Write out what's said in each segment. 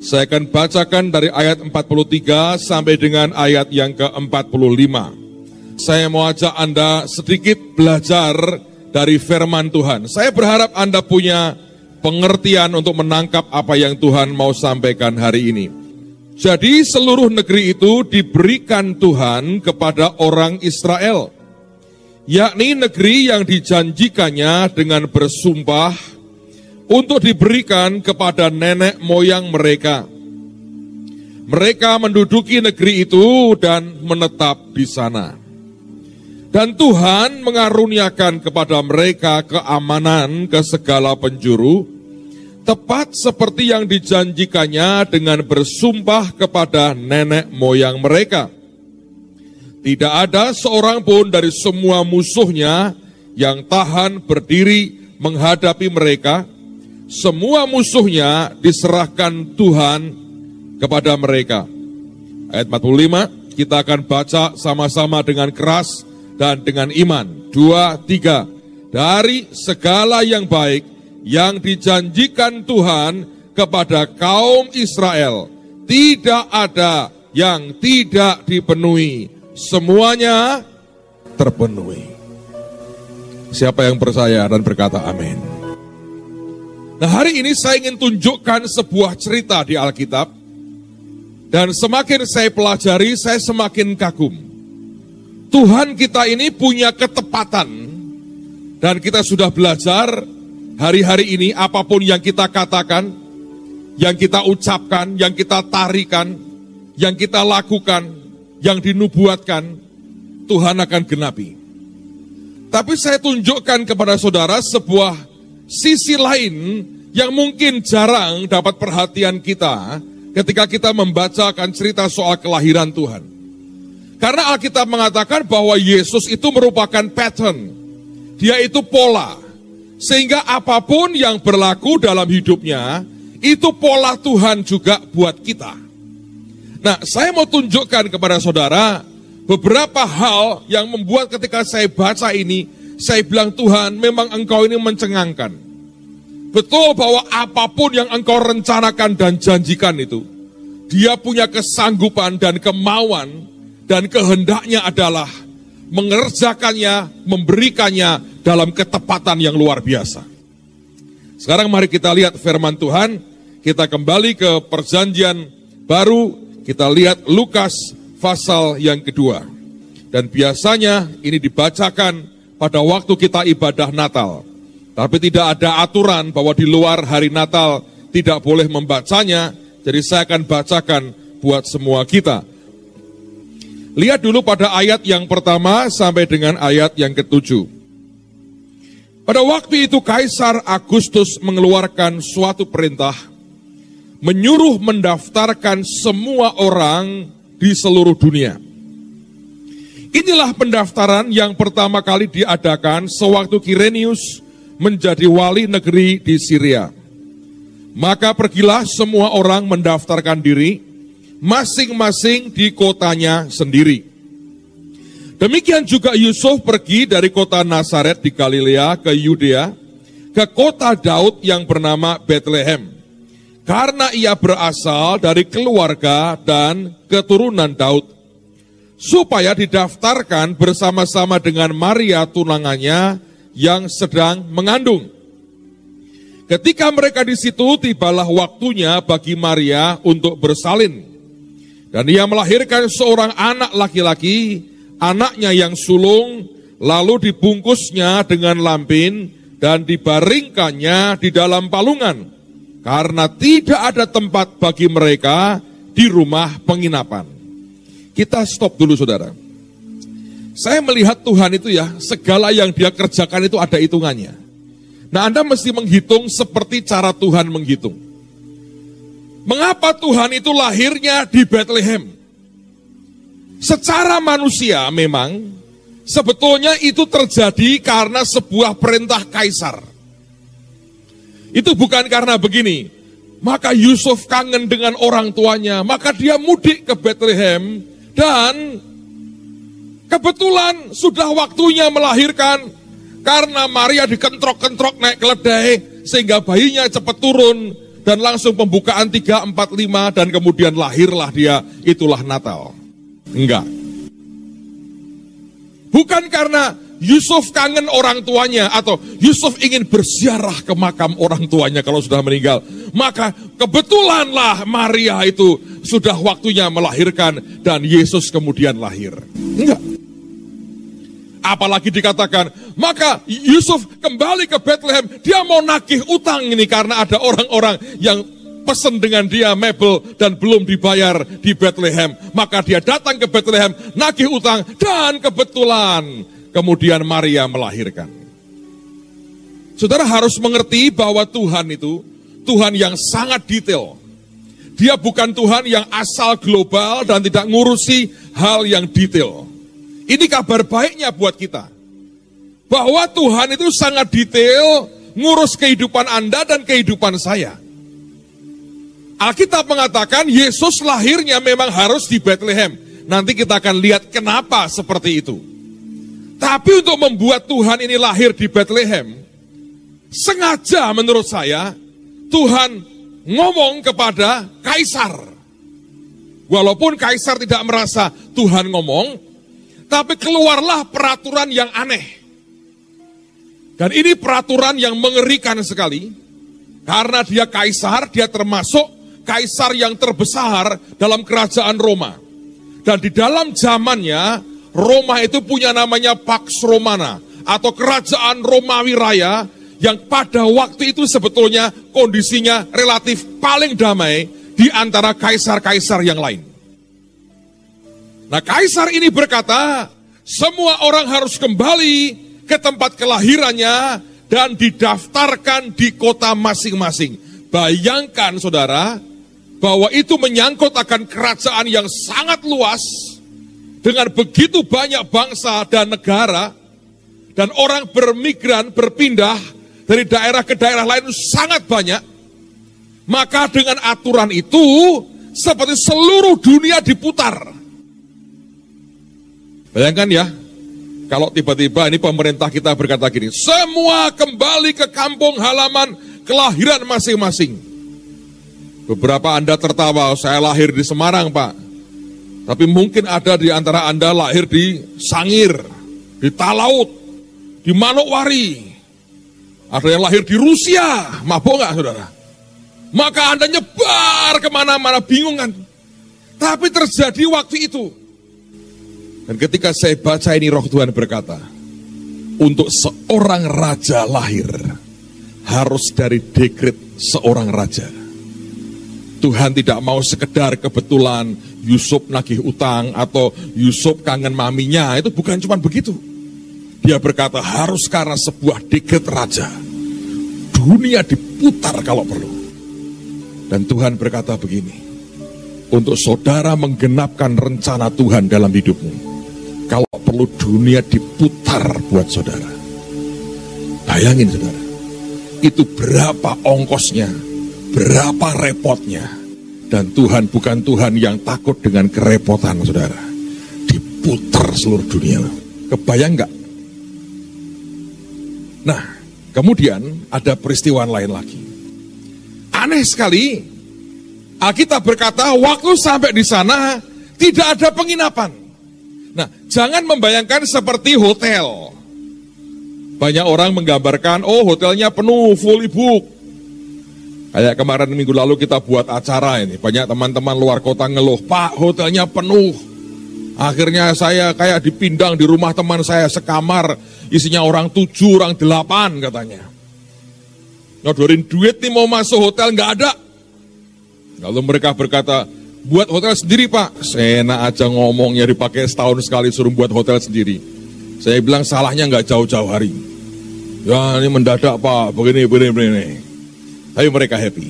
Saya akan bacakan dari ayat 43 sampai dengan ayat yang ke-45. Saya mau ajak Anda sedikit belajar dari firman Tuhan. Saya berharap Anda punya pengertian untuk menangkap apa yang Tuhan mau sampaikan hari ini. Jadi seluruh negeri itu diberikan Tuhan kepada orang Israel, yakni negeri yang dijanjikannya dengan bersumpah untuk diberikan kepada nenek moyang mereka. Mereka menduduki negeri itu dan menetap di sana. Dan Tuhan mengaruniakan kepada mereka keamanan ke segala penjuru, tepat seperti yang dijanjikannya dengan bersumpah kepada nenek moyang mereka. Tidak ada seorang pun dari semua musuhnya yang tahan berdiri menghadapi mereka, semua musuhnya diserahkan Tuhan kepada mereka. Ayat 45, kita akan baca sama-sama dengan keras dan dengan iman. Dua, tiga. Dari segala yang baik yang dijanjikan Tuhan kepada kaum Israel, tidak ada yang tidak dipenuhi. Semuanya terpenuhi. Siapa yang percaya dan berkata amin. Nah hari ini saya ingin tunjukkan sebuah cerita di Alkitab. Dan semakin saya pelajari, saya semakin kagum. Tuhan kita ini punya ketepatan. Dan kita sudah belajar hari-hari ini apa pun yang kita katakan, yang kita ucapkan, yang kita tarikan, yang kita lakukan, yang dinubuatkan, Tuhan akan genapi. Tapi saya tunjukkan kepada saudara sebuah sisi lain yang mungkin jarang dapat perhatian kita ketika kita membacakan cerita soal kelahiran Tuhan. Karena Alkitab mengatakan bahwa Yesus itu merupakan pattern. Dia itu pola. Sehingga apa pun yang berlaku dalam hidupnya, itu pola Tuhan juga buat kita. Nah, saya mau tunjukkan kepada saudara beberapa hal yang membuat ketika saya baca ini, saya bilang Tuhan memang engkau ini mencengangkan. Betul bahwa apa pun yang engkau rencanakan dan janjikan itu, dia punya kesanggupan dan kemauan dan kehendaknya adalah mengerjakannya, memberikannya dalam ketepatan yang luar biasa. Sekarang mari kita lihat firman Tuhan, kita kembali ke perjanjian baru, kita lihat Lukas pasal yang kedua. Dan biasanya ini dibacakan pada waktu kita ibadah Natal. Tapi tidak ada aturan bahwa di luar hari Natal tidak boleh membacanya, jadi saya akan bacakan buat semua kita. Lihat dulu pada ayat yang pertama sampai dengan ayat yang ketujuh. Pada waktu itu Kaisar Agustus mengeluarkan suatu perintah menyuruh mendaftarkan semua orang di seluruh dunia. Inilah pendaftaran yang pertama kali diadakan sewaktu Kirenius menjadi wali negeri di Syria. Maka pergilah semua orang mendaftarkan diri, masing-masing di kotanya sendiri. Demikian juga Yusuf pergi dari kota Nazaret di Galilea ke Yudea, ke kota Daud yang bernama Bethlehem. Karena ia berasal dari keluarga dan keturunan Daud supaya didaftarkan bersama-sama dengan Maria tunangannya yang sedang mengandung. Ketika mereka di situ, tibalah waktunya bagi Maria untuk bersalin. Dan ia melahirkan seorang anak laki-laki, anaknya yang sulung, lalu dibungkusnya dengan lampin dan dibaringkannya di dalam palungan. Karena tidak ada tempat bagi mereka di rumah penginapan. Kita stop dulu saudara. Saya melihat Tuhan itu ya, segala yang dia kerjakan itu ada hitungannya. Nah Anda mesti menghitung seperti cara Tuhan menghitung. Mengapa Tuhan itu lahirnya di Bethlehem? Secara manusia memang sebetulnya itu terjadi karena sebuah perintah kaisar. Itu bukan karena begini, maka Yusuf kangen dengan orang tuanya, maka dia mudik ke Bethlehem dan kebetulan sudah waktunya melahirkan karena Maria dikentrok-kentrok naik keledai sehingga bayinya cepat turun. dan langsung pembukaan 3, 4, 5 dan kemudian lahirlah dia, itulah Natal. Enggak. Bukan karena Yusuf kangen orang tuanya atau Yusuf ingin berziarah ke makam orang tuanya kalau sudah meninggal. Maka kebetulanlah Maria itu sudah waktunya melahirkan dan Yesus kemudian lahir. Enggak. Apalagi dikatakan, maka Yusuf kembali ke Bethlehem, dia mau nagih utang ini karena ada orang-orang yang pesan dengan dia mebel dan belum dibayar di Bethlehem. Maka dia datang ke Bethlehem, nagih utang dan kebetulan kemudian Maria melahirkan. Saudara harus mengerti bahwa Tuhan itu Tuhan yang sangat detail. Dia bukan Tuhan yang asal global dan tidak ngurusi hal yang detail. Ini kabar baiknya buat kita. Bahwa Tuhan itu sangat detail ngurus kehidupan Anda dan kehidupan saya. Alkitab mengatakan Yesus lahirnya memang harus di Bethlehem. Nanti kita akan lihat kenapa seperti itu. Tapi untuk membuat Tuhan ini lahir di Bethlehem, sengaja menurut saya Tuhan ngomong kepada kaisar. Walaupun kaisar tidak merasa Tuhan ngomong, tapi keluarlah peraturan yang aneh. Dan ini peraturan yang mengerikan sekali. Karena dia kaisar, dia termasuk kaisar yang terbesar dalam kerajaan Roma. Dan di dalam zamannya, Roma itu punya namanya Pax Romana. Atau kerajaan Romawi Raya yang pada waktu itu sebetulnya kondisinya relatif paling damai di antara kaisar-kaisar yang lain. Nah kaisar ini berkata, semua orang harus kembali ke tempat kelahirannya dan didaftarkan di kota masing-masing. Bayangkan saudara, bahwa itu menyangkut akan kerajaan yang sangat luas, dengan begitu banyak bangsa dan negara, dan orang bermigran, berpindah dari daerah ke daerah lain sangat banyak, maka dengan aturan itu, seperti seluruh dunia diputar. Bayangkan ya, kalau tiba-tiba ini pemerintah kita berkata gini, semua kembali ke kampung halaman kelahiran masing-masing. Beberapa Anda tertawa, saya lahir di Semarang Pak. Tapi mungkin ada di antara Anda lahir di Sangir, di Talaut, di Manokwari. Ada yang lahir di Rusia, mabok nggak saudara? Maka Anda nyebar ke mana-mana, bingung kan? Tapi terjadi waktu itu. Dan ketika saya baca ini roh Tuhan berkata, untuk seorang raja lahir harus dari dekret seorang raja. Tuhan tidak mau sekedar kebetulan Yusuf nagih utang atau Yusuf kangen maminya, itu bukan cuma begitu. Dia berkata harus karena sebuah dekret raja. Dunia diputar kalau perlu. Dan Tuhan berkata begini, untuk saudara menggenapkan rencana Tuhan dalam hidupmu, kalau perlu dunia diputar buat saudara. Bayangin saudara, itu berapa ongkosnya, berapa repotnya. Dan Tuhan bukan Tuhan yang takut dengan kerepotan saudara. Diputar seluruh dunia. Kebayang nggak? Nah, kemudian ada peristiwa lain lagi. Aneh sekali, Alkitab berkata waktu sampai di sana tidak ada penginapan. Nah, jangan membayangkan seperti hotel. Banyak orang menggambarkan, oh hotelnya penuh, fully book. Kayak kemarin minggu lalu kita buat acara ini, banyak teman-teman luar kota ngeluh, Pak hotelnya penuh. Akhirnya saya kayak dipindang di rumah teman saya sekamar, isinya orang tujuh, orang delapan katanya. Nyodorin duit nih mau masuk hotel nggak ada. Lalu mereka berkata, buat hotel sendiri pak. Sena aja ngomongnya dipakai setahun sekali suruh buat hotel sendiri. Saya bilang salahnya nggak jauh-jauh hari. Ya ini mendadak pak, begini, begini, begini. Tapi mereka happy.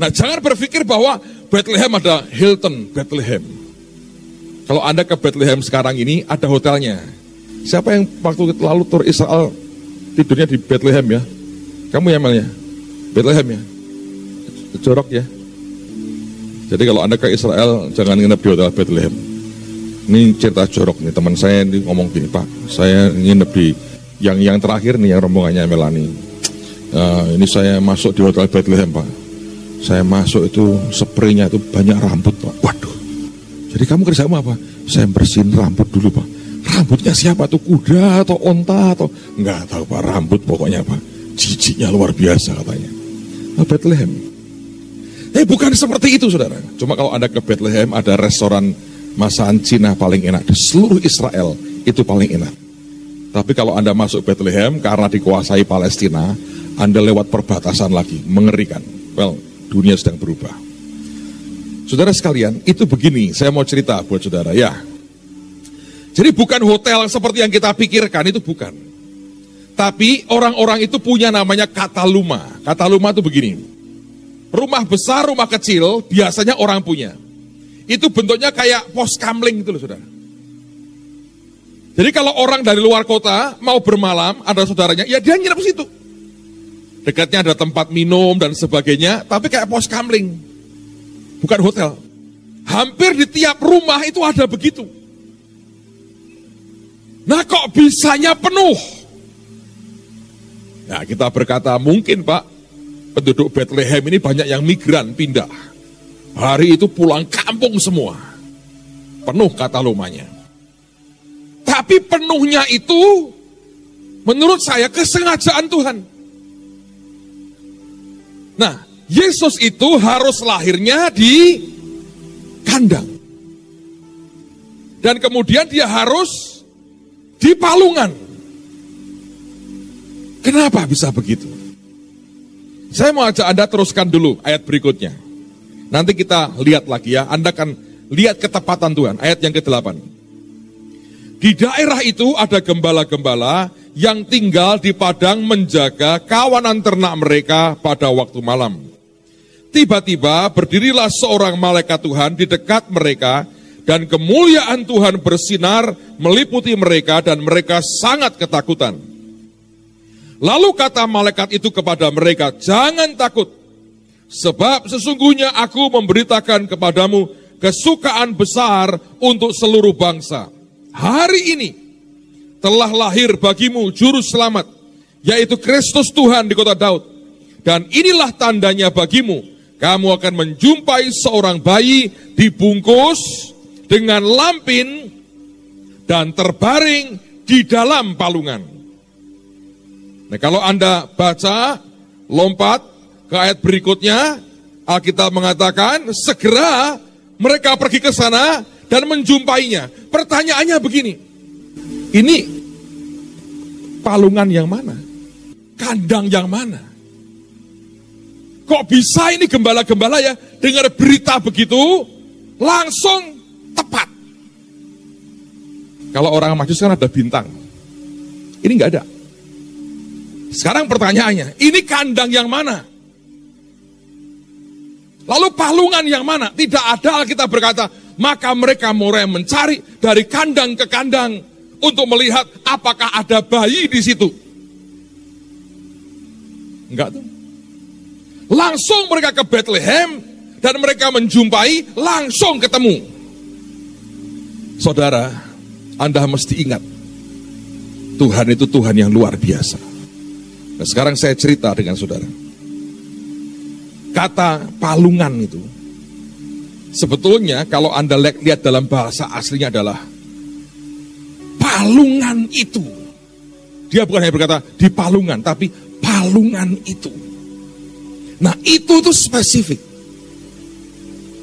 Nah jangan berpikir bahwa Bethlehem ada Hilton Bethlehem. Kalau Anda ke Bethlehem sekarang ini ada hotelnya. Siapa yang waktu lalu tur Israel tidurnya di Bethlehem ya? Kamu ya Mel ya? Bethlehem ya? Jorok ya? Jadi kalau Anda ke Israel, jangan nginep di Hotel Bethlehem. Ini cerita jorok nih, teman saya ini ngomong gini, Pak, saya nginep di yang yang terakhir nih, yang rombongannya Melani. Uh, ini saya masuk di Hotel Bethlehem, Pak. Saya masuk itu spraynya itu banyak rambut Pak. Waduh. Jadi kamu kerja apa? Saya bersihin rambut dulu Pak. Rambutnya siapa tuh? Kuda atau onta atau enggak tahu Pak. Rambut pokoknya Pak. Jijiknya luar biasa katanya. Nah, Bethlehem. Eh bukan seperti itu saudara. Cuma kalau Anda ke Bethlehem ada restoran masakan Cina paling enak di seluruh Israel itu paling enak. Tapi kalau Anda masuk Bethlehem karena dikuasai Palestina, Anda lewat perbatasan lagi, mengerikan. Well, dunia sedang berubah. Saudara sekalian, itu begini, saya mau cerita buat saudara ya. Jadi bukan hotel seperti yang kita pikirkan, itu bukan. Tapi orang-orang itu punya namanya kataluma. Kataluma itu begini. Rumah besar, rumah kecil, biasanya orang punya. Itu bentuknya kayak pos kamling gitu loh saudara. Jadi kalau orang dari luar kota mau bermalam, ada saudaranya, ya dia nginep situ. Dekatnya ada tempat minum dan sebagainya, tapi kayak pos kamling. Bukan hotel. Hampir di tiap rumah itu ada begitu. Nah kok bisanya penuh? Nah kita berkata mungkin pak, penduduk Bethlehem ini banyak yang migran pindah. Hari itu pulang kampung semua. Penuh kata lumanya. Tapi penuhnya itu menurut saya kesengajaan Tuhan. Nah, Yesus itu harus lahirnya di kandang. Dan kemudian dia harus di palungan. Kenapa bisa begitu? Saya mau ajak Anda teruskan dulu ayat berikutnya. Nanti kita lihat lagi ya, Anda akan lihat ketepatan Tuhan. Ayat yang ke-8. Di daerah itu ada gembala-gembala yang tinggal di padang menjaga kawanan ternak mereka pada waktu malam. Tiba-tiba berdirilah seorang malaikat Tuhan di dekat mereka dan kemuliaan Tuhan bersinar meliputi mereka dan mereka sangat ketakutan. Lalu kata malaikat itu kepada mereka, jangan takut, sebab sesungguhnya aku memberitakan kepadamu kesukaan besar untuk seluruh bangsa. Hari ini telah lahir bagimu juru selamat, yaitu Kristus Tuhan di kota Daud. Dan inilah tandanya bagimu, kamu akan menjumpai seorang bayi dibungkus dengan lampin dan terbaring di dalam palungan. Nah, kalau Anda baca, lompat ke ayat berikutnya, Alkitab mengatakan, segera mereka pergi ke sana dan menjumpainya. Pertanyaannya begini, ini palungan yang mana? Kandang yang mana? Kok bisa ini gembala-gembala ya dengar berita begitu langsung tepat. Kalau orang maju kan ada bintang. Ini nggak ada. Sekarang pertanyaannya, ini kandang yang mana? Lalu palungan yang mana? Tidak ada kita berkata, maka mereka mulai mencari dari kandang ke kandang untuk melihat apakah ada bayi di situ. Enggak tuh. Langsung mereka ke Bethlehem dan mereka menjumpai langsung ketemu. Saudara, Anda mesti ingat Tuhan itu Tuhan yang luar biasa. Nah, sekarang saya cerita dengan saudara. Kata palungan itu sebetulnya kalau Anda lihat dalam bahasa aslinya adalah palungan itu. Dia bukan hanya berkata di palungan, tapi palungan itu. Nah itu tuh spesifik.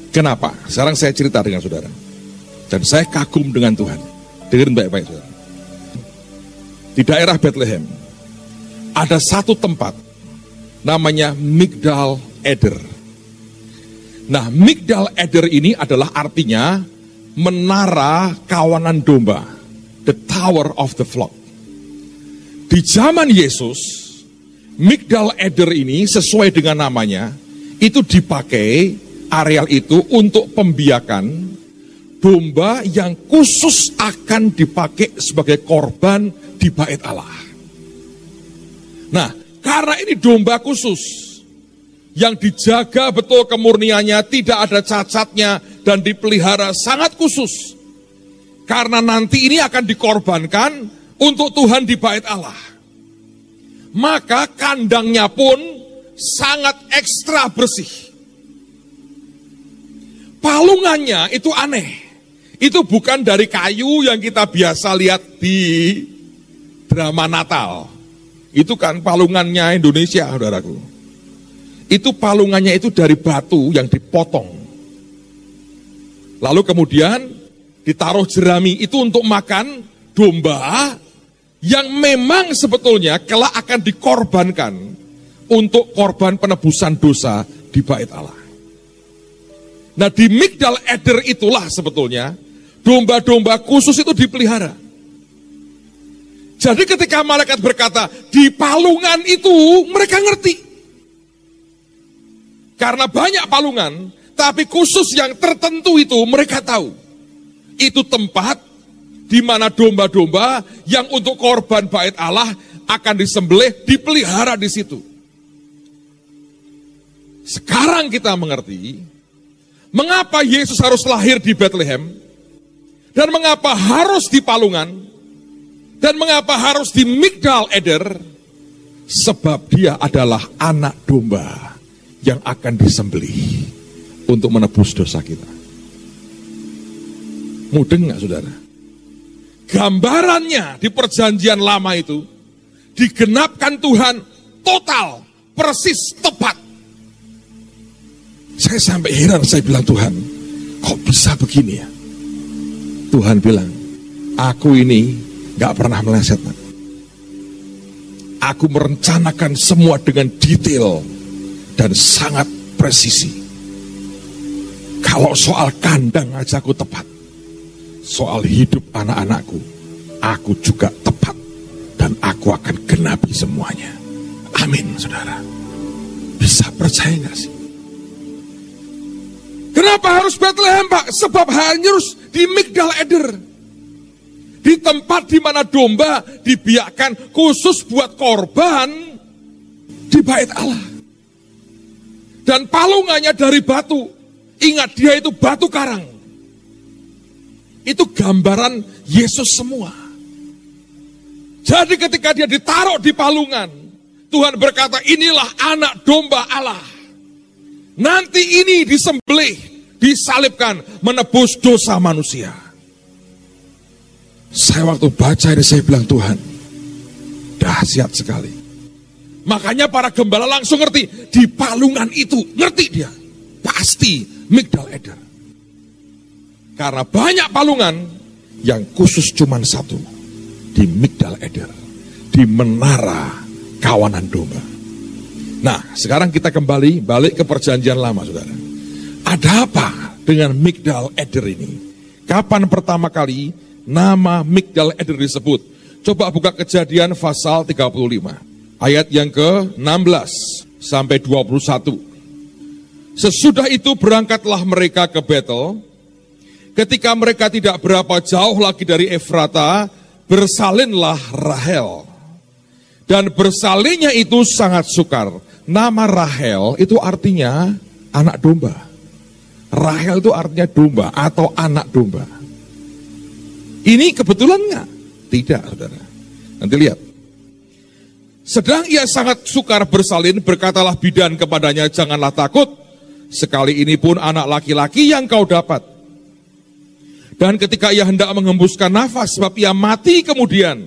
Kenapa? Sekarang saya cerita dengan saudara. Dan saya kagum dengan Tuhan. Dengerin baik-baik saudara. Di daerah Bethlehem, ada satu tempat namanya Migdal Eder. Nah, Migdal Eder ini adalah artinya menara kawanan domba, the tower of the flock. Di zaman Yesus, Migdal Eder ini sesuai dengan namanya, itu dipakai areal itu untuk pembiakan domba yang khusus akan dipakai sebagai korban di bait Allah. Nah, karena ini domba khusus yang dijaga betul kemurniannya, tidak ada cacatnya dan dipelihara sangat khusus. Karena nanti ini akan dikorbankan untuk Tuhan di bait Allah maka kandangnya pun sangat ekstra bersih. palungannya itu aneh. Itu bukan dari kayu yang kita biasa lihat di drama Natal. Itu kan palungannya Indonesia, saudaraku. Itu palungannya itu dari batu yang dipotong. Lalu kemudian ditaruh jerami itu untuk makan domba yang memang sebetulnya kelak akan dikorbankan untuk korban penebusan dosa di bait Allah. Nah di Migdal Eder itulah sebetulnya domba-domba khusus itu dipelihara. Jadi ketika malaikat berkata, di palungan itu mereka ngerti. Karena banyak palungan, tapi khusus yang tertentu itu mereka tahu. Itu tempat di mana domba-domba yang untuk korban bait Allah akan disembelih, dipelihara di situ. Sekarang kita mengerti mengapa Yesus harus lahir di Bethlehem dan mengapa harus di Palungan dan mengapa harus di Migdal Eder sebab dia adalah anak domba yang akan disembelih untuk menebus dosa kita. Mudeng nggak saudara? Gambarannya di perjanjian lama itu digenapkan Tuhan total, persis, tepat saya sampai heran, saya bilang Tuhan, kok bisa begini ya? Tuhan bilang, aku ini gak pernah meleset. Aku merencanakan semua dengan detail dan sangat presisi. Kalau soal kandang aja aku tepat. Soal hidup anak-anakku, aku juga tepat. Dan aku akan genapi semuanya. Amin, saudara. Bisa percaya gak sih? Kenapa harus Bethlehem Pak? Sebab harus di Migdal Eder. Di tempat di mana domba dibiarkan khusus buat korban di bait Allah. Dan palungannya dari batu. Ingat dia itu batu karang. Itu gambaran Yesus semua. Jadi ketika dia ditaruh di palungan, Tuhan berkata, inilah anak domba Allah. Nanti ini disembelih disalibkan menebus dosa manusia. Saya waktu baca ini saya bilang Tuhan, dahsyat sekali. Makanya para gembala langsung ngerti, di palungan itu, ngerti dia. Pasti Migdal Eder. Karena banyak palungan yang khusus cuma satu. Di Migdal Eder. Di menara kawanan domba. Nah, sekarang kita kembali balik ke perjanjian lama, saudara. Ada apa dengan Migdal Eder ini? Kapan pertama kali nama Migdal Eder disebut? Coba buka kejadian pasal 35. Ayat yang ke-16 sampai 21. Sesudah itu berangkatlah mereka ke Betel. Ketika mereka tidak berapa jauh lagi dari Efrata, bersalinlah Rahel. Dan bersalinnya itu sangat sukar. Nama Rahel itu artinya anak domba. Rahel itu artinya domba atau anak domba. Ini kebetulan nggak? Tidak, saudara. Nanti lihat. Sedang ia sangat sukar bersalin, berkatalah bidan kepadanya, janganlah takut. Sekali ini pun anak laki-laki yang kau dapat. Dan ketika ia hendak mengembuskan nafas, sebab ia mati kemudian,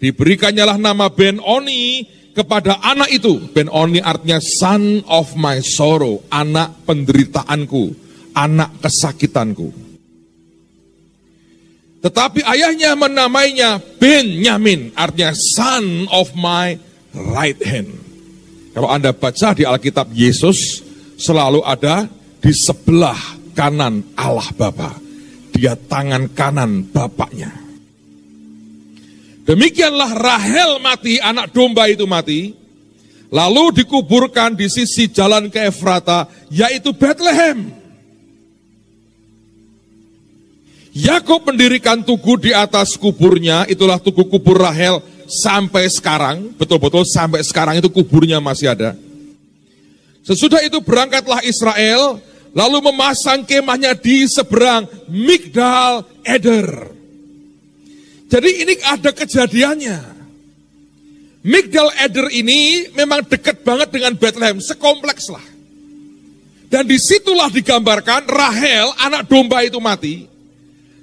diberikannya lah nama Ben Oni kepada anak itu. Ben Oni artinya son of my sorrow, anak penderitaanku, anak kesakitanku. Tetapi ayahnya menamainya Benyamin, artinya son of my right hand. Kalau Anda baca di Alkitab Yesus selalu ada di sebelah kanan Allah Bapa. Dia tangan kanan Bapaknya. Demikianlah Rahel mati, anak domba itu mati. Lalu dikuburkan di sisi jalan ke Efrata, yaitu Bethlehem. Yakob mendirikan tugu di atas kuburnya, itulah tugu kubur Rahel sampai sekarang, betul-betul sampai sekarang itu kuburnya masih ada. Sesudah itu berangkatlah Israel, lalu memasang kemahnya di seberang Migdal Eder. Jadi ini ada kejadiannya. Migdal Eder ini memang dekat banget dengan Bethlehem, sekompleks lah. Dan di situlah digambarkan Rahel, anak domba itu mati.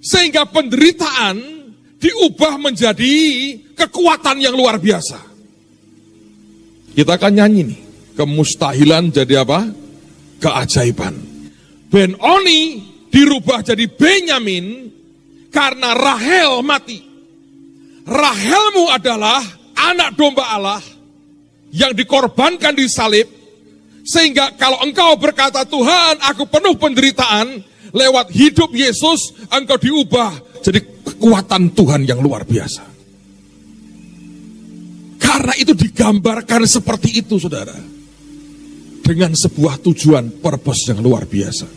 Sehingga penderitaan diubah menjadi kekuatan yang luar biasa. Kita akan nyanyi nih. Kemustahilan jadi apa? Keajaiban. Ben Oni dirubah jadi Benyamin karena Rahel mati. Rahelmu adalah anak domba Allah yang dikorbankan di salib sehingga kalau engkau berkata Tuhan aku penuh penderitaan, lewat hidup Yesus engkau diubah jadi kekuatan Tuhan yang luar biasa. Karena itu digambarkan seperti itu saudara. Dengan sebuah tujuan purpose yang luar biasa.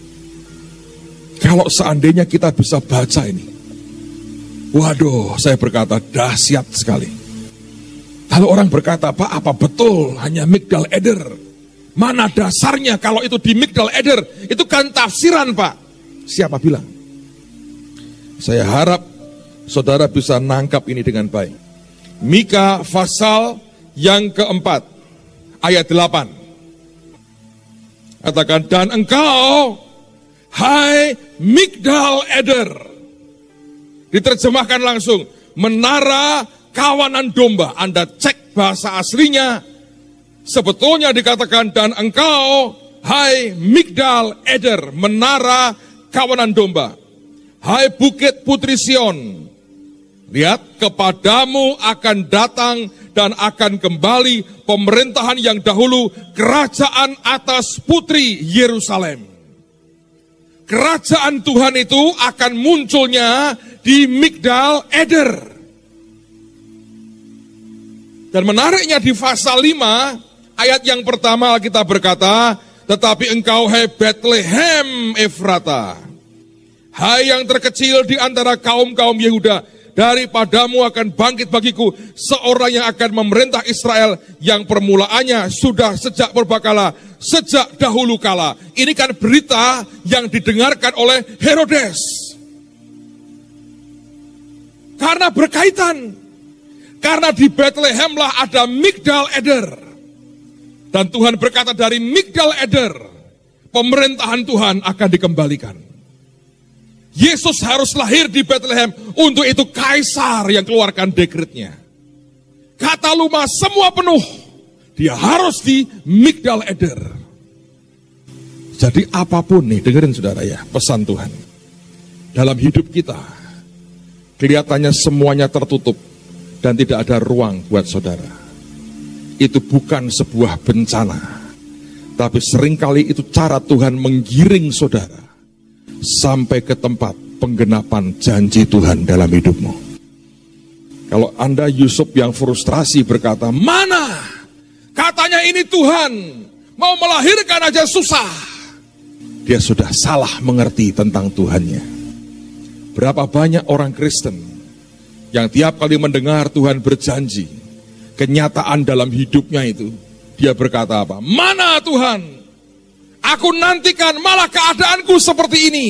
Kalau seandainya kita bisa baca ini. Waduh, saya berkata dahsyat sekali. Kalau orang berkata, Pak apa betul hanya Migdal Eder? Mana dasarnya kalau itu di Migdal Eder? Itu kan tafsiran Pak. Siapa bilang? Saya harap saudara bisa nangkap ini dengan baik. Mika pasal yang keempat, ayat delapan. Katakan, dan engkau, hai Migdal Eder. Diterjemahkan langsung, menara kawanan domba. Anda cek bahasa aslinya, Sebetulnya dikatakan dan engkau hai Migdal Eder menara kawanan domba. Hai bukit putri Sion. Lihat kepadamu akan datang dan akan kembali pemerintahan yang dahulu kerajaan atas putri Yerusalem. Kerajaan Tuhan itu akan munculnya di Migdal Eder. Dan menariknya di pasal 5 Ayat yang pertama kita berkata, tetapi engkau hai Bethlehem Efrata. Hai yang terkecil di antara kaum-kaum Yehuda, daripadamu akan bangkit bagiku seorang yang akan memerintah Israel yang permulaannya sudah sejak berbakala, sejak dahulu kala. Ini kan berita yang didengarkan oleh Herodes. Karena berkaitan. Karena di Bethlehemlah ada Migdal Eder. Dan Tuhan berkata dari Migdal Eder, pemerintahan Tuhan akan dikembalikan. Yesus harus lahir di Bethlehem, untuk itu kaisar yang keluarkan dekretnya. Kata Luma semua penuh, dia harus di Migdal Eder. Jadi apa pun nih, dengerin saudara ya, pesan Tuhan. Dalam hidup kita, kelihatannya semuanya tertutup dan tidak ada ruang buat saudara itu bukan sebuah bencana. Tapi sering kali itu cara Tuhan menggiring saudara sampai ke tempat penggenapan janji Tuhan dalam hidupmu. Kalau Anda Yusuf yang frustrasi berkata, mana? Katanya ini Tuhan, mau melahirkan aja susah. Dia sudah salah mengerti tentang Tuhannya. Berapa banyak orang Kristen yang tiap kali mendengar Tuhan berjanji, kenyataan dalam hidupnya itu, dia berkata apa? Mana Tuhan? Aku nantikan malah keadaanku seperti ini.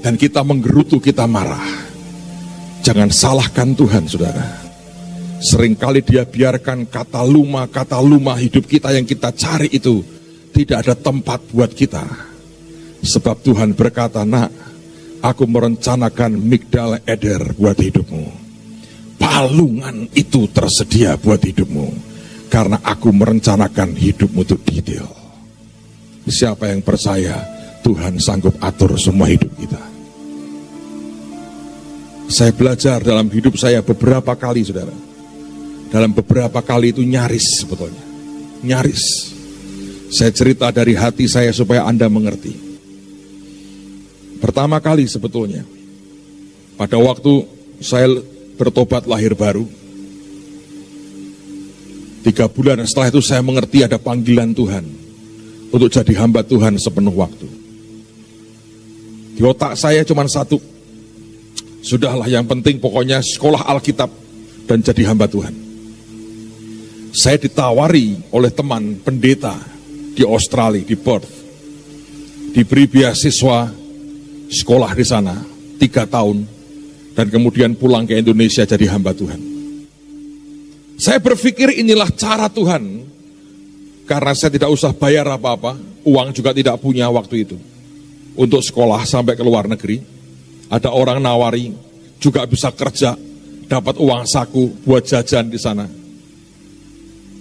Dan kita menggerutu, kita marah. Jangan salahkan Tuhan, saudara. Seringkali dia biarkan kata luma, kata luma hidup kita yang kita cari itu tidak ada tempat buat kita. Sebab Tuhan berkata, nak, aku merencanakan migdal eder buat hidupmu palungan itu tersedia buat hidupmu. Karena aku merencanakan hidupmu itu detail. Siapa yang percaya Tuhan sanggup atur semua hidup kita. Saya belajar dalam hidup saya beberapa kali saudara. Dalam beberapa kali itu nyaris sebetulnya. Nyaris. Saya cerita dari hati saya supaya Anda mengerti. Pertama kali sebetulnya. Pada waktu saya bertobat lahir baru. Tiga bulan setelah itu saya mengerti ada panggilan Tuhan untuk jadi hamba Tuhan sepenuh waktu. Di otak saya cuma satu, sudahlah yang penting pokoknya sekolah Alkitab dan jadi hamba Tuhan. Saya ditawari oleh teman pendeta di Australia, di Perth. Diberi beasiswa sekolah di sana, tiga tahun, dan kemudian pulang ke Indonesia jadi hamba Tuhan. Saya berpikir inilah cara Tuhan, karena saya tidak usah bayar apa-apa, uang juga tidak punya waktu itu. Untuk sekolah sampai ke luar negeri, ada orang nawari, juga bisa kerja, dapat uang saku buat jajan di sana.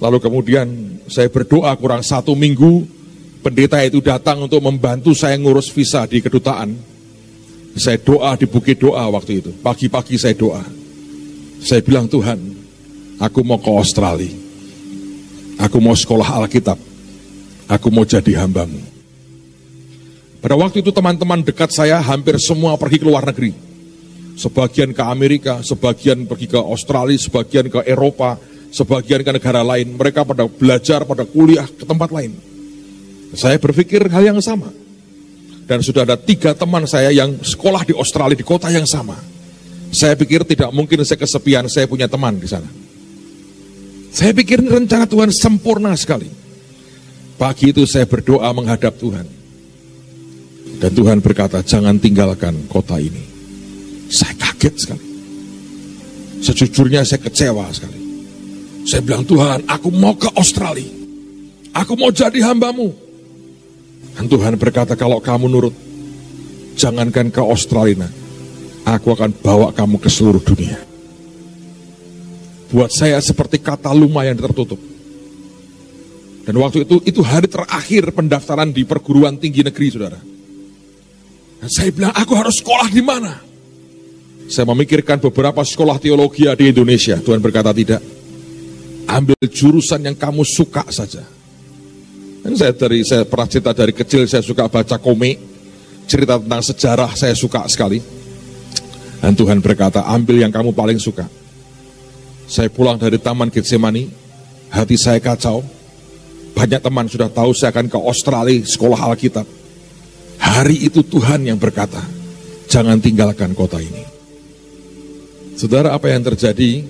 Lalu kemudian saya berdoa kurang satu minggu, pendeta itu datang untuk membantu saya ngurus visa di kedutaan. Saya doa di bukit doa waktu itu, pagi-pagi saya doa. Saya bilang Tuhan, aku mau ke Australia, aku mau sekolah Alkitab, aku mau jadi hambamu. Pada waktu itu teman-teman dekat saya hampir semua pergi ke luar negeri. Sebagian ke Amerika, sebagian pergi ke Australia, sebagian ke Eropa, sebagian ke negara lain. Mereka pada belajar, pada kuliah ke tempat lain. Saya berpikir hal yang sama. Dan sudah ada tiga teman saya yang sekolah di Australia di kota yang sama. Saya pikir tidak mungkin saya kesepian, saya punya teman di sana. Saya pikir rencana Tuhan sempurna sekali. Pagi itu saya berdoa menghadap Tuhan. Dan Tuhan berkata, jangan tinggalkan kota ini. Saya kaget sekali. Sejujurnya saya kecewa sekali. Saya bilang, Tuhan, aku mau ke Australia. Aku mau jadi hambamu. Dan Tuhan berkata, kalau kamu nurut, jangankan ke Australia, aku akan bawa kamu ke seluruh dunia. Buat saya seperti kata luma yang tertutup. Dan waktu itu, itu hari terakhir pendaftaran di perguruan tinggi negeri, saudara. Dan saya bilang, aku harus sekolah di mana? Saya memikirkan beberapa sekolah teologi di Indonesia. Tuhan berkata tidak. Ambil jurusan yang kamu suka saja. Saya dari saya pernah cerita dari kecil saya suka baca komik, cerita tentang sejarah saya suka sekali. Dan Tuhan berkata, ambil yang kamu paling suka. Saya pulang dari Taman Getsemani, hati saya kacau. Banyak teman sudah tahu saya akan ke Australia sekolah Alkitab. Hari itu Tuhan yang berkata, jangan tinggalkan kota ini. Saudara apa yang terjadi?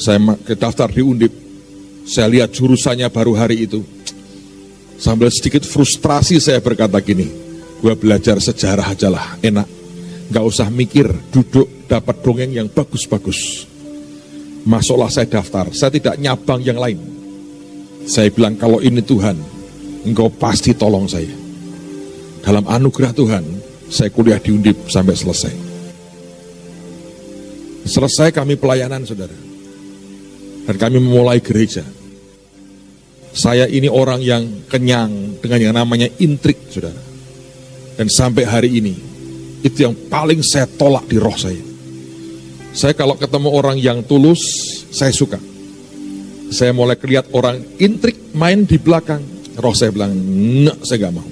Saya daftar di Undip, saya lihat jurusannya baru hari itu. Sambil sedikit frustrasi saya berkata gini, gue belajar sejarah aja lah, enak. Gak usah mikir, duduk, dapat dongeng yang bagus-bagus. Masuklah saya daftar, saya tidak nyabang yang lain. Saya bilang kalau ini Tuhan, engkau pasti tolong saya. Dalam anugerah Tuhan, saya kuliah di Undip sampai selesai. Selesai kami pelayanan, saudara. Dan kami memulai gereja. Saya ini orang yang kenyang dengan yang namanya intrik, saudara. Dan sampai hari ini, itu yang paling saya tolak di roh saya. Saya kalau ketemu orang yang tulus, saya suka. Saya mulai kelihat orang intrik main di belakang. Roh saya bilang, enggak, saya gak mau.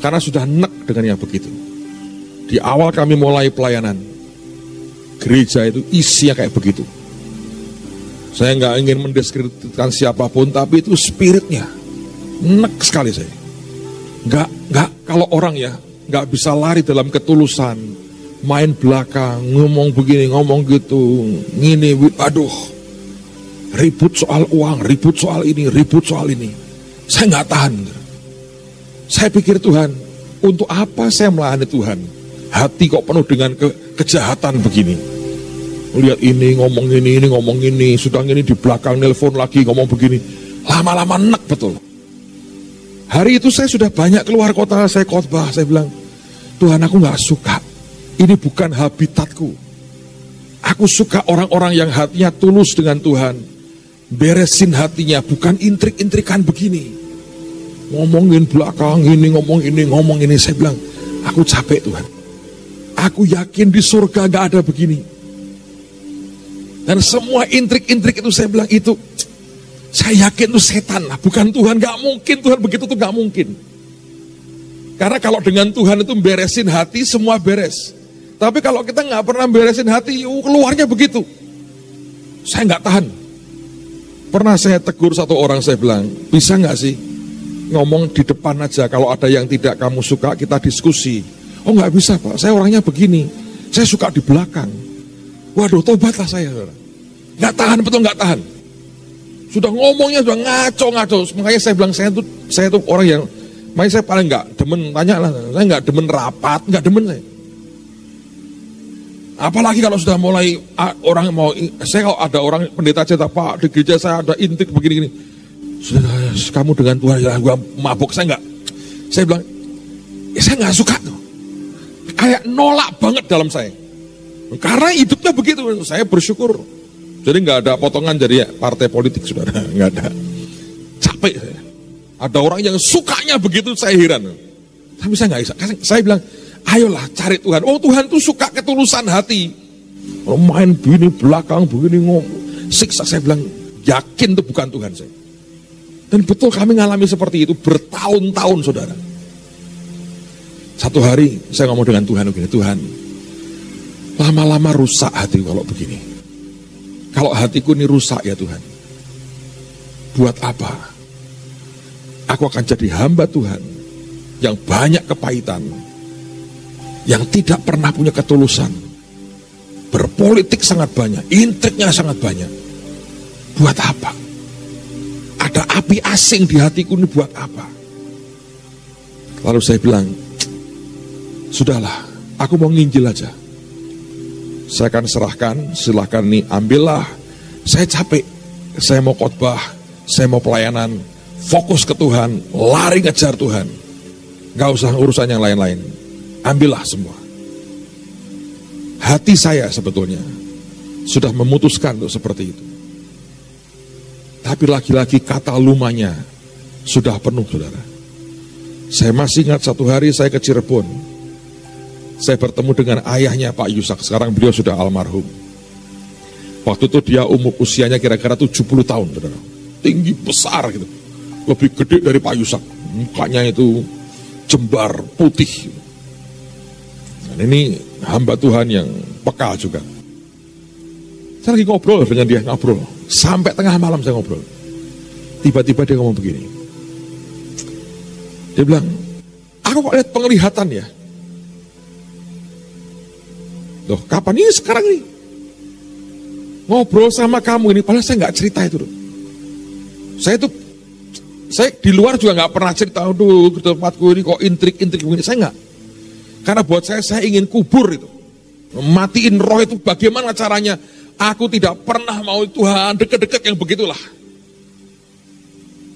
Karena sudah nek dengan yang begitu. Di awal kami mulai pelayanan, gereja itu isinya kayak begitu. Saya nggak ingin mendeskripsikan siapa pun, tapi itu spiritnya. Nek sekali saya. Nggak, nggak, kalau orang ya, nggak bisa lari dalam ketulusan. Main belakang, ngomong begini, ngomong gitu. Ngini, aduh. Ribut soal uang, ribut soal ini, ribut soal ini. Saya nggak tahan. Saya pikir Tuhan, untuk apa saya melayani Tuhan? Hati kok penuh dengan ke kejahatan begini. Lihat ini, ngomong ini, ini, ngomong ini. Sudah ini di belakang nelpon lagi, ngomong begini. Lama-lama enak betul. Hari itu saya sudah banyak keluar kota, saya khotbah, saya bilang, Tuhan aku nggak suka. Ini bukan habitatku. Aku suka orang-orang yang hatinya tulus dengan Tuhan. Beresin hatinya, bukan intrik-intrikan begini ngomongin belakang ini, ngomong ini, ngomong ini. Saya bilang, aku capek Tuhan. Aku yakin di surga gak ada begini. Dan semua intrik-intrik itu saya bilang itu, saya yakin itu setan lah, bukan Tuhan. Gak mungkin Tuhan begitu tuh gak mungkin. Karena kalau dengan Tuhan itu beresin hati, semua beres. Tapi kalau kita nggak pernah beresin hati, keluarnya begitu. Saya nggak tahan. Pernah saya tegur satu orang, saya bilang, bisa nggak sih ngomong di depan aja. Kalau ada yang tidak kamu suka, kita diskusi. Oh nggak bisa pak, saya orangnya begini. Saya suka di belakang. Waduh, tobatlah saya. Nggak tahan, betul nggak tahan. Sudah ngomongnya sudah ngaco-ngaco. Makanya saya bilang saya tuh saya tuh orang yang, makanya saya paling nggak demen tanya lah. Saya nggak demen rapat, nggak demen saya. Apalagi kalau sudah mulai orang mau, saya kalau ada orang pendeta cerita Pak di gereja saya ada intik begini-gini sudah kamu dengan Tuhan ya gue mabuk saya nggak Saya bilang, ya saya nggak suka tuh. Kayak nolak banget dalam saya. Karena hidupnya begitu, saya bersyukur. Jadi nggak ada potongan jadi ya, partai politik, saudara. Nggak ada. Capek saya. Ada orang yang sukanya begitu, saya heran. Tapi saya nggak bisa. Saya bilang, ayolah cari Tuhan. Oh Tuhan tuh suka ketulusan hati. Kalau main begini belakang, begini ngomong. Siksa saya bilang, yakin itu bukan Tuhan saya. Dan betul kami mengalami seperti itu bertahun-tahun saudara. Satu hari saya ngomong dengan Tuhan begini, Tuhan, lama-lama rusak hati kalau begini. Kalau hatiku ini rusak ya Tuhan, buat apa? Aku akan jadi hamba Tuhan yang banyak kepahitan, yang tidak pernah punya ketulusan, berpolitik sangat banyak, intriknya sangat banyak. Buat apa? Ada api asing di hatiku ini buat apa? Lalu saya bilang, sudahlah, aku mau nginjil aja. Saya akan serahkan, silahkan nih ambillah. Saya capek, saya mau khotbah, saya mau pelayanan, fokus ke Tuhan, lari ngejar Tuhan. Gak usah urusan yang lain-lain. Ambillah semua. Hati saya sebetulnya sudah memutuskan untuk seperti itu. Tapi lagi-lagi kata lumanya sudah penuh saudara. Saya masih ingat satu hari saya ke Cirebon. Saya bertemu dengan ayahnya Pak Yusak, sekarang beliau sudah almarhum. Waktu itu dia umur usianya kira-kira 70 tahun, saudara. Tinggi besar gitu. Lebih gede dari Pak Yusak. Mukanya itu jembar putih. Dan ini hamba Tuhan yang peka juga. Saya lagi ngobrol dengan dia, ngobrol. Sampai tengah malam saya ngobrol. Tiba-tiba dia ngomong begini. Dia bilang, aku kok lihat penglihatan ya. Loh, kapan ini sekarang ini? Ngobrol sama kamu ini, padahal saya nggak cerita itu. Loh. Saya itu, saya di luar juga nggak pernah cerita, aduh tempatku ini kok intrik-intrik begini, saya nggak. Karena buat saya, saya ingin kubur itu. Matiin roh itu bagaimana caranya? Aku tidak pernah mau Tuhan dekat-dekat yang begitulah.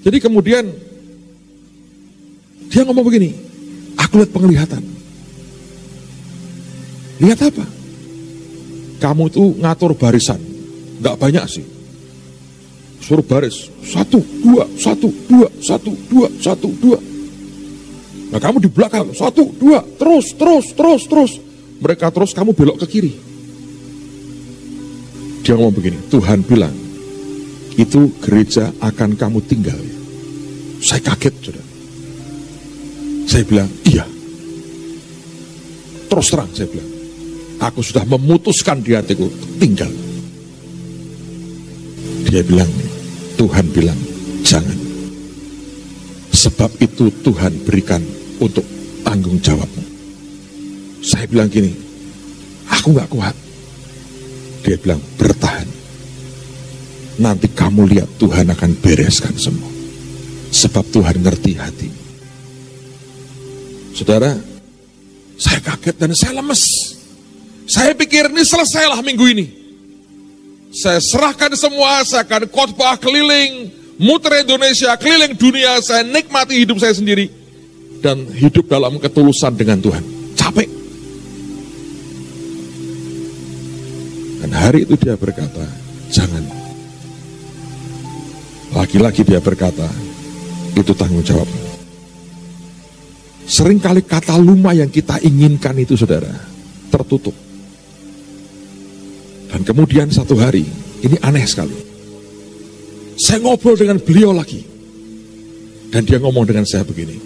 Jadi kemudian dia ngomong begini, aku lihat penglihatan. Lihat apa? Kamu itu ngatur barisan, nggak banyak sih. Suruh baris, satu, dua, satu, dua, satu, dua, satu, dua. Nah kamu di belakang, satu, dua, terus, terus, terus, terus. Mereka terus, kamu belok ke kiri. Dia ngomong begini, Tuhan bilang, itu gereja akan kamu tinggal. Saya kaget, sudah. Saya bilang, iya. Terus terang saya bilang, aku sudah memutuskan di hatiku, tinggal. Dia bilang, Tuhan bilang, jangan. Sebab itu Tuhan berikan untuk tanggung jawabmu. Saya bilang gini, aku gak kuat. Dia bilang, bertahan. Nanti kamu lihat Tuhan akan bereskan semua. Sebab Tuhan ngerti hati. Saudara, saya kaget dan saya lemes. Saya pikir ini selesailah minggu ini. Saya serahkan semua, saya akan khotbah keliling, muter Indonesia, keliling dunia, saya nikmati hidup saya sendiri. Dan hidup dalam ketulusan dengan Tuhan. Capek. Dan hari itu dia berkata, jangan. Lagi-lagi dia berkata, itu tanggung jawab. Seringkali kata luma yang kita inginkan itu saudara, tertutup. Dan kemudian satu hari, ini aneh sekali. Saya ngobrol dengan beliau lagi. Dan dia ngomong dengan saya begini.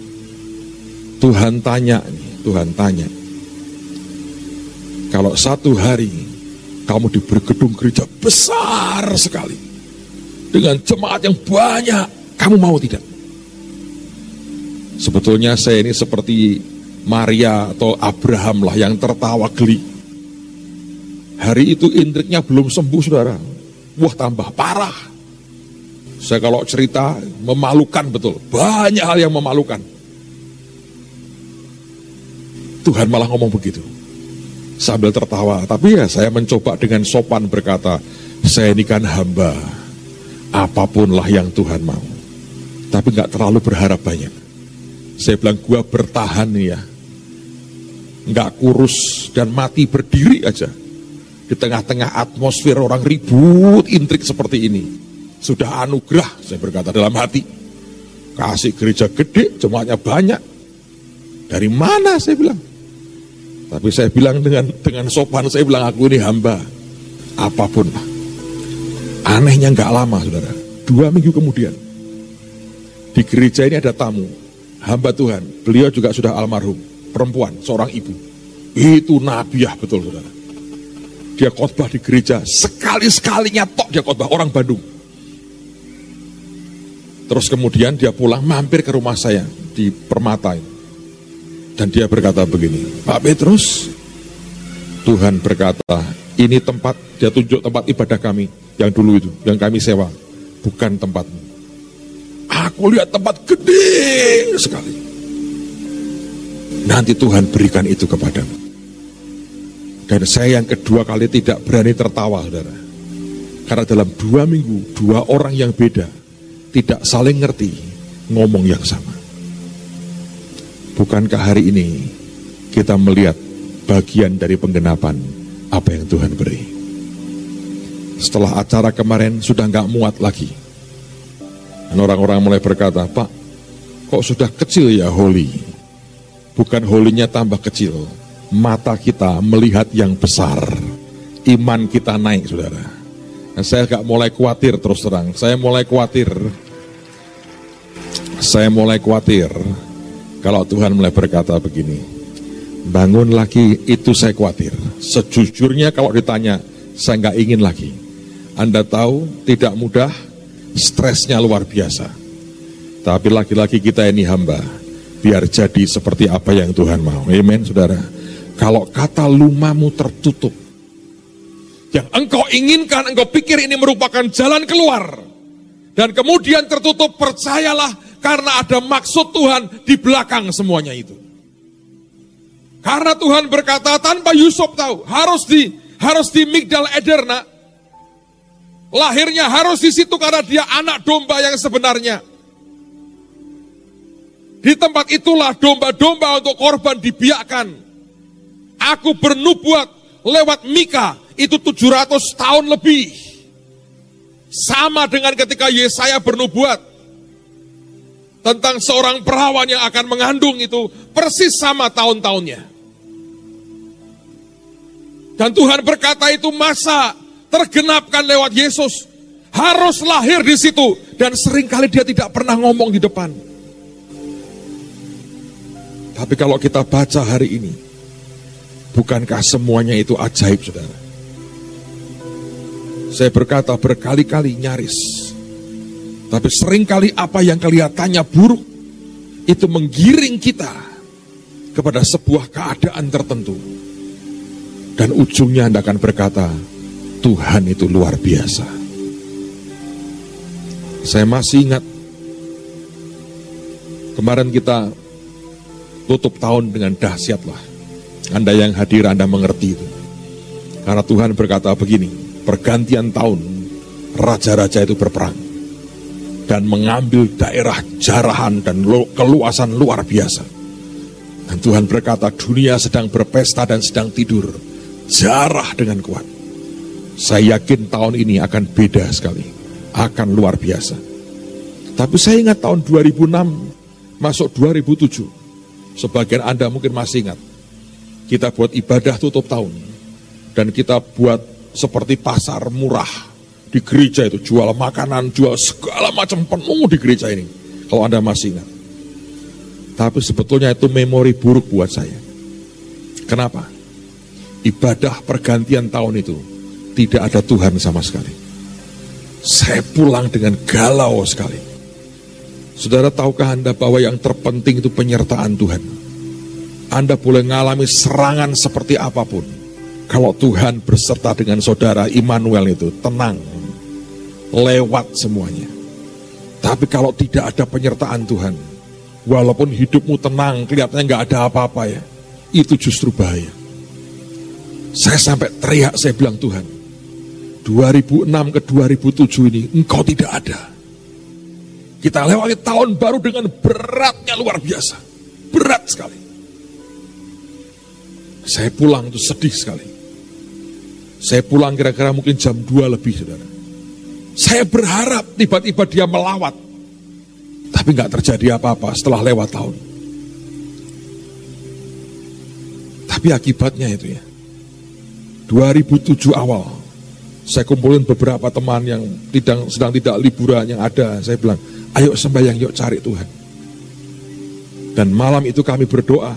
Tuhan tanya, Tuhan tanya. Kalau satu hari kamu diberi gedung gereja besar sekali. Dengan jemaat yang banyak. Kamu mau tidak? Sebetulnya saya ini seperti Maria atau Abraham lah yang tertawa geli. Hari itu intriknya belum sembuh saudara. Wah tambah parah. Saya kalau cerita memalukan betul. Banyak hal yang memalukan. Tuhan malah ngomong begitu sambil tertawa. Tapi ya saya mencoba dengan sopan berkata, saya ini kan hamba, apapunlah yang Tuhan mau. Tapi nggak terlalu berharap banyak. Saya bilang gua bertahan ya. Nggak kurus dan mati berdiri aja. Di tengah-tengah atmosfer orang ribut intrik seperti ini. Sudah anugerah, saya berkata dalam hati. Kasih gereja gede, jemaatnya banyak. Dari mana saya bilang? Tapi saya bilang dengan dengan sopan, saya bilang aku ini hamba. Apa pun. Anehnya nggak lama, saudara. Dua minggu kemudian, di gereja ini ada tamu, hamba Tuhan. Beliau juga sudah almarhum, perempuan, seorang ibu. Itu nabiah betul, saudara. Dia khotbah di gereja, sekali-sekalinya tok dia khotbah, orang Bandung. Terus kemudian dia pulang mampir ke rumah saya di Permata ini. Dan dia berkata begini, Pak Petrus, Tuhan berkata, ini tempat, dia tunjuk tempat ibadah kami yang dulu itu, yang kami sewa, bukan tempatmu. Aku lihat tempat gede sekali. Nanti Tuhan berikan itu kepadamu. Dan saya yang kedua kali tidak berani tertawa, saudara. Karena dalam dua minggu, dua orang yang beda, tidak saling ngerti, ngomong yang sama. Bukankah hari ini kita melihat bagian dari penggenapan apa yang Tuhan beri? Setelah acara kemarin sudah nggak muat lagi. Dan orang-orang mulai berkata, Pak, kok sudah kecil ya holy? Bukan holinya tambah kecil. Mata kita melihat yang besar. Iman kita naik, saudara. Dan saya nggak mulai khawatir terus terang. Saya mulai khawatir. Saya mulai khawatir kalau Tuhan mulai berkata begini, bangun lagi itu saya khawatir. Sejujurnya kalau ditanya, saya nggak ingin lagi. Anda tahu tidak mudah, stresnya luar biasa. Tapi lagi-lagi kita ini hamba, biar jadi seperti apa yang Tuhan mau. Amin, saudara. Kalau kata lumamu tertutup, yang engkau inginkan, engkau pikir ini merupakan jalan keluar, dan kemudian tertutup, percayalah karena ada maksud Tuhan di belakang semuanya itu. Karena Tuhan berkata tanpa Yusuf tahu, harus di harus di Migdal Ederna. Lahirnya harus di situ karena dia anak domba yang sebenarnya. Di tempat itulah domba-domba untuk korban dibiakkan. Aku bernubuat lewat Mika itu 700 tahun lebih. Sama dengan ketika Yesaya bernubuat tentang seorang perawan yang akan mengandung itu persis sama tahun-tahunnya. Dan Tuhan berkata itu masa tergenapkan lewat Yesus. Harus lahir di situ. Dan sering kali dia tidak pernah ngomong di depan. Tapi kalau kita baca hari ini, bukankah semuanya itu ajaib, saudara? Saya berkata berkali-kali nyaris, tapi sering kali apa yang kelihatannya buruk itu menggiring kita kepada sebuah keadaan tertentu. Dan ujungnya Anda akan berkata, Tuhan itu luar biasa. Saya masih ingat kemarin kita tutup tahun dengan dahsyat lah. Anda yang hadir Anda mengerti itu. Karena Tuhan berkata begini, pergantian tahun raja-raja itu berperang dan mengambil daerah jarahan dan keluasan luar biasa. Dan Tuhan berkata dunia sedang berpesta dan sedang tidur. Jarah dengan kuat. Saya yakin tahun ini akan beda sekali. Akan luar biasa. Tapi saya ingat tahun 2006 masuk 2007. Sebagian Anda mungkin masih ingat. Kita buat ibadah tutup tahun. Dan kita buat seperti pasar murah di gereja itu jual makanan, jual segala macam penuh di gereja ini. Kalau Anda masih ingat. Tapi sebetulnya itu memori buruk buat saya. Kenapa? Ibadah pergantian tahun itu tidak ada Tuhan sama sekali. Saya pulang dengan galau sekali. Saudara tahukah Anda bahwa yang terpenting itu penyertaan Tuhan? Anda boleh mengalami serangan seperti apa pun. Kalau Tuhan berserta dengan saudara Immanuel itu, tenang, lewat semuanya. Tapi kalau tidak ada penyertaan Tuhan, walaupun hidupmu tenang, kelihatannya nggak ada apa-apa ya, itu justru bahaya. Saya sampai teriak, saya bilang Tuhan, 2006 ke 2007 ini engkau tidak ada. Kita lewati tahun baru dengan beratnya luar biasa. berat sekali. Saya pulang itu sedih sekali. Saya pulang kira-kira mungkin jam 2 lebih, saudara. Saya berharap tiba-tiba dia melawat. Tapi nggak terjadi apa-apa setelah lewat tahun. Tapi akibatnya itu ya. 2007 awal, saya kumpulin beberapa teman yang tidak, sedang tidak liburan yang ada. Saya bilang, ayo sembahyang, yuk cari Tuhan. Dan malam itu kami berdoa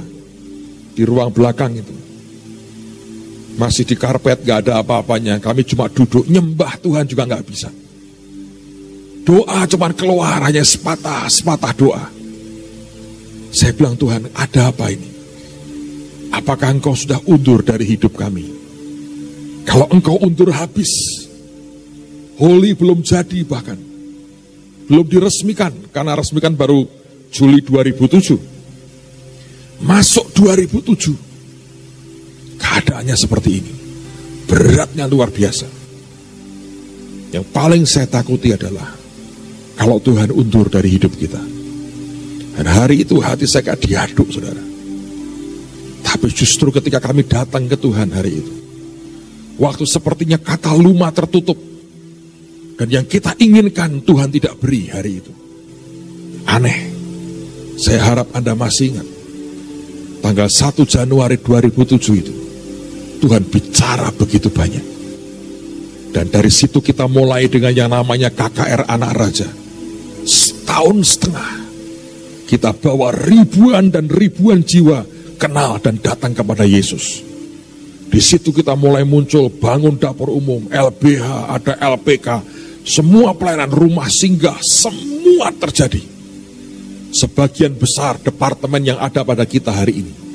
di ruang belakang itu. Masih di karpet, gak ada apa-apanya. Kami cuma duduk, nyembah Tuhan juga gak bisa. Doa cuma keluar, hanya sepatah, sepatah doa. Saya bilang, Tuhan, ada apa ini? Apakah engkau sudah undur dari hidup kami? Kalau engkau undur habis, Holy belum jadi bahkan. Belum diresmikan, karena resmikan baru Juli 2007. Masuk 2007, keadaannya seperti ini. Beratnya luar biasa. Yang paling saya takuti adalah kalau Tuhan undur dari hidup kita. Dan hari itu hati saya kayak diaduk, saudara. Tapi justru ketika kami datang ke Tuhan hari itu, waktu sepertinya kata luma tertutup, dan yang kita inginkan Tuhan tidak beri hari itu. Aneh. Saya harap Anda masih ingat. Tanggal 1 Januari 2007 itu. Tuhan bicara begitu banyak. Dan dari situ kita mulai dengan yang namanya KKR Anak Raja. Setahun setengah. Kita bawa ribuan dan ribuan jiwa kenal dan datang kepada Yesus. Di situ kita mulai muncul bangun dapur umum, LBH, ada LPK, semua pelayanan rumah singgah, semua terjadi. Sebagian besar departemen yang ada pada kita hari ini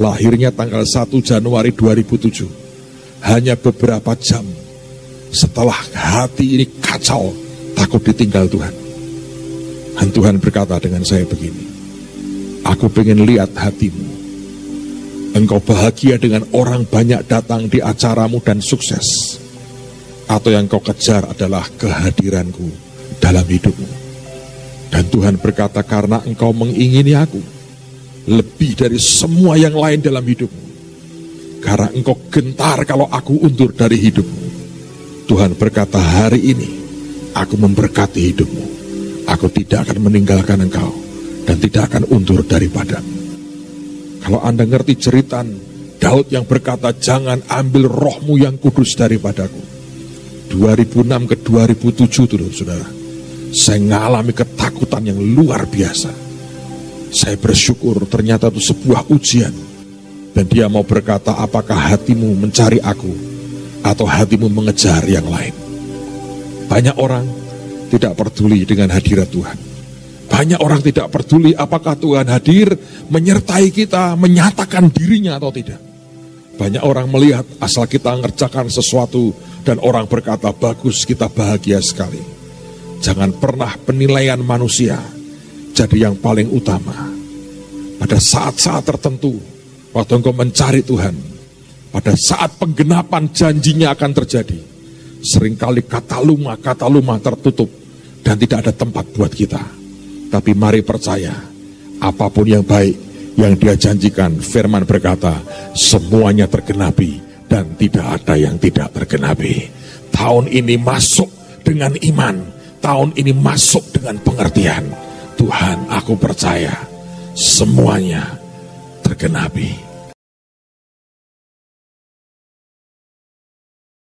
lahirnya tanggal 1 Januari 2007. Hanya beberapa jam setelah hati ini kacau, takut ditinggal Tuhan. Dan Tuhan berkata dengan saya begini, aku pengen lihat hatimu. Engkau bahagia dengan orang banyak datang di acaramu dan sukses. Atau yang kau kejar adalah kehadiranku dalam hidupmu. Dan Tuhan berkata karena engkau mengingini aku, lebih dari semua yang lain dalam hidupmu. Karena engkau gentar kalau aku undur dari hidupmu. Tuhan berkata hari ini, aku memberkati hidupmu. Aku tidak akan meninggalkan engkau dan tidak akan undur daripadamu. Kalau Anda ngerti cerita Daud yang berkata, jangan ambil rohmu yang kudus daripadaku. 2006 ke 2007 dulu saudara. Saya mengalami ketakutan yang luar biasa saya bersyukur ternyata itu sebuah ujian. Dan dia mau berkata, apakah hatimu mencari aku atau hatimu mengejar yang lain? Banyak orang tidak peduli dengan hadirat Tuhan. Banyak orang tidak peduli apakah Tuhan hadir menyertai kita, menyatakan dirinya atau tidak. Banyak orang melihat asal kita ngerjakan sesuatu dan orang berkata bagus kita bahagia sekali. Jangan pernah penilaian manusia jadi yang paling utama. Pada saat-saat tertentu, waktu engkau mencari Tuhan, pada saat penggenapan janjinya akan terjadi, sering kali kata luma, kata luma tertutup, dan tidak ada tempat buat kita. Tapi mari percaya, apa pun yang baik yang dia janjikan, firman berkata, semuanya tergenapi dan tidak ada yang tidak tergenapi. Tahun ini masuk dengan iman, tahun ini masuk dengan pengertian Tuhan, aku percaya semuanya tergenapi.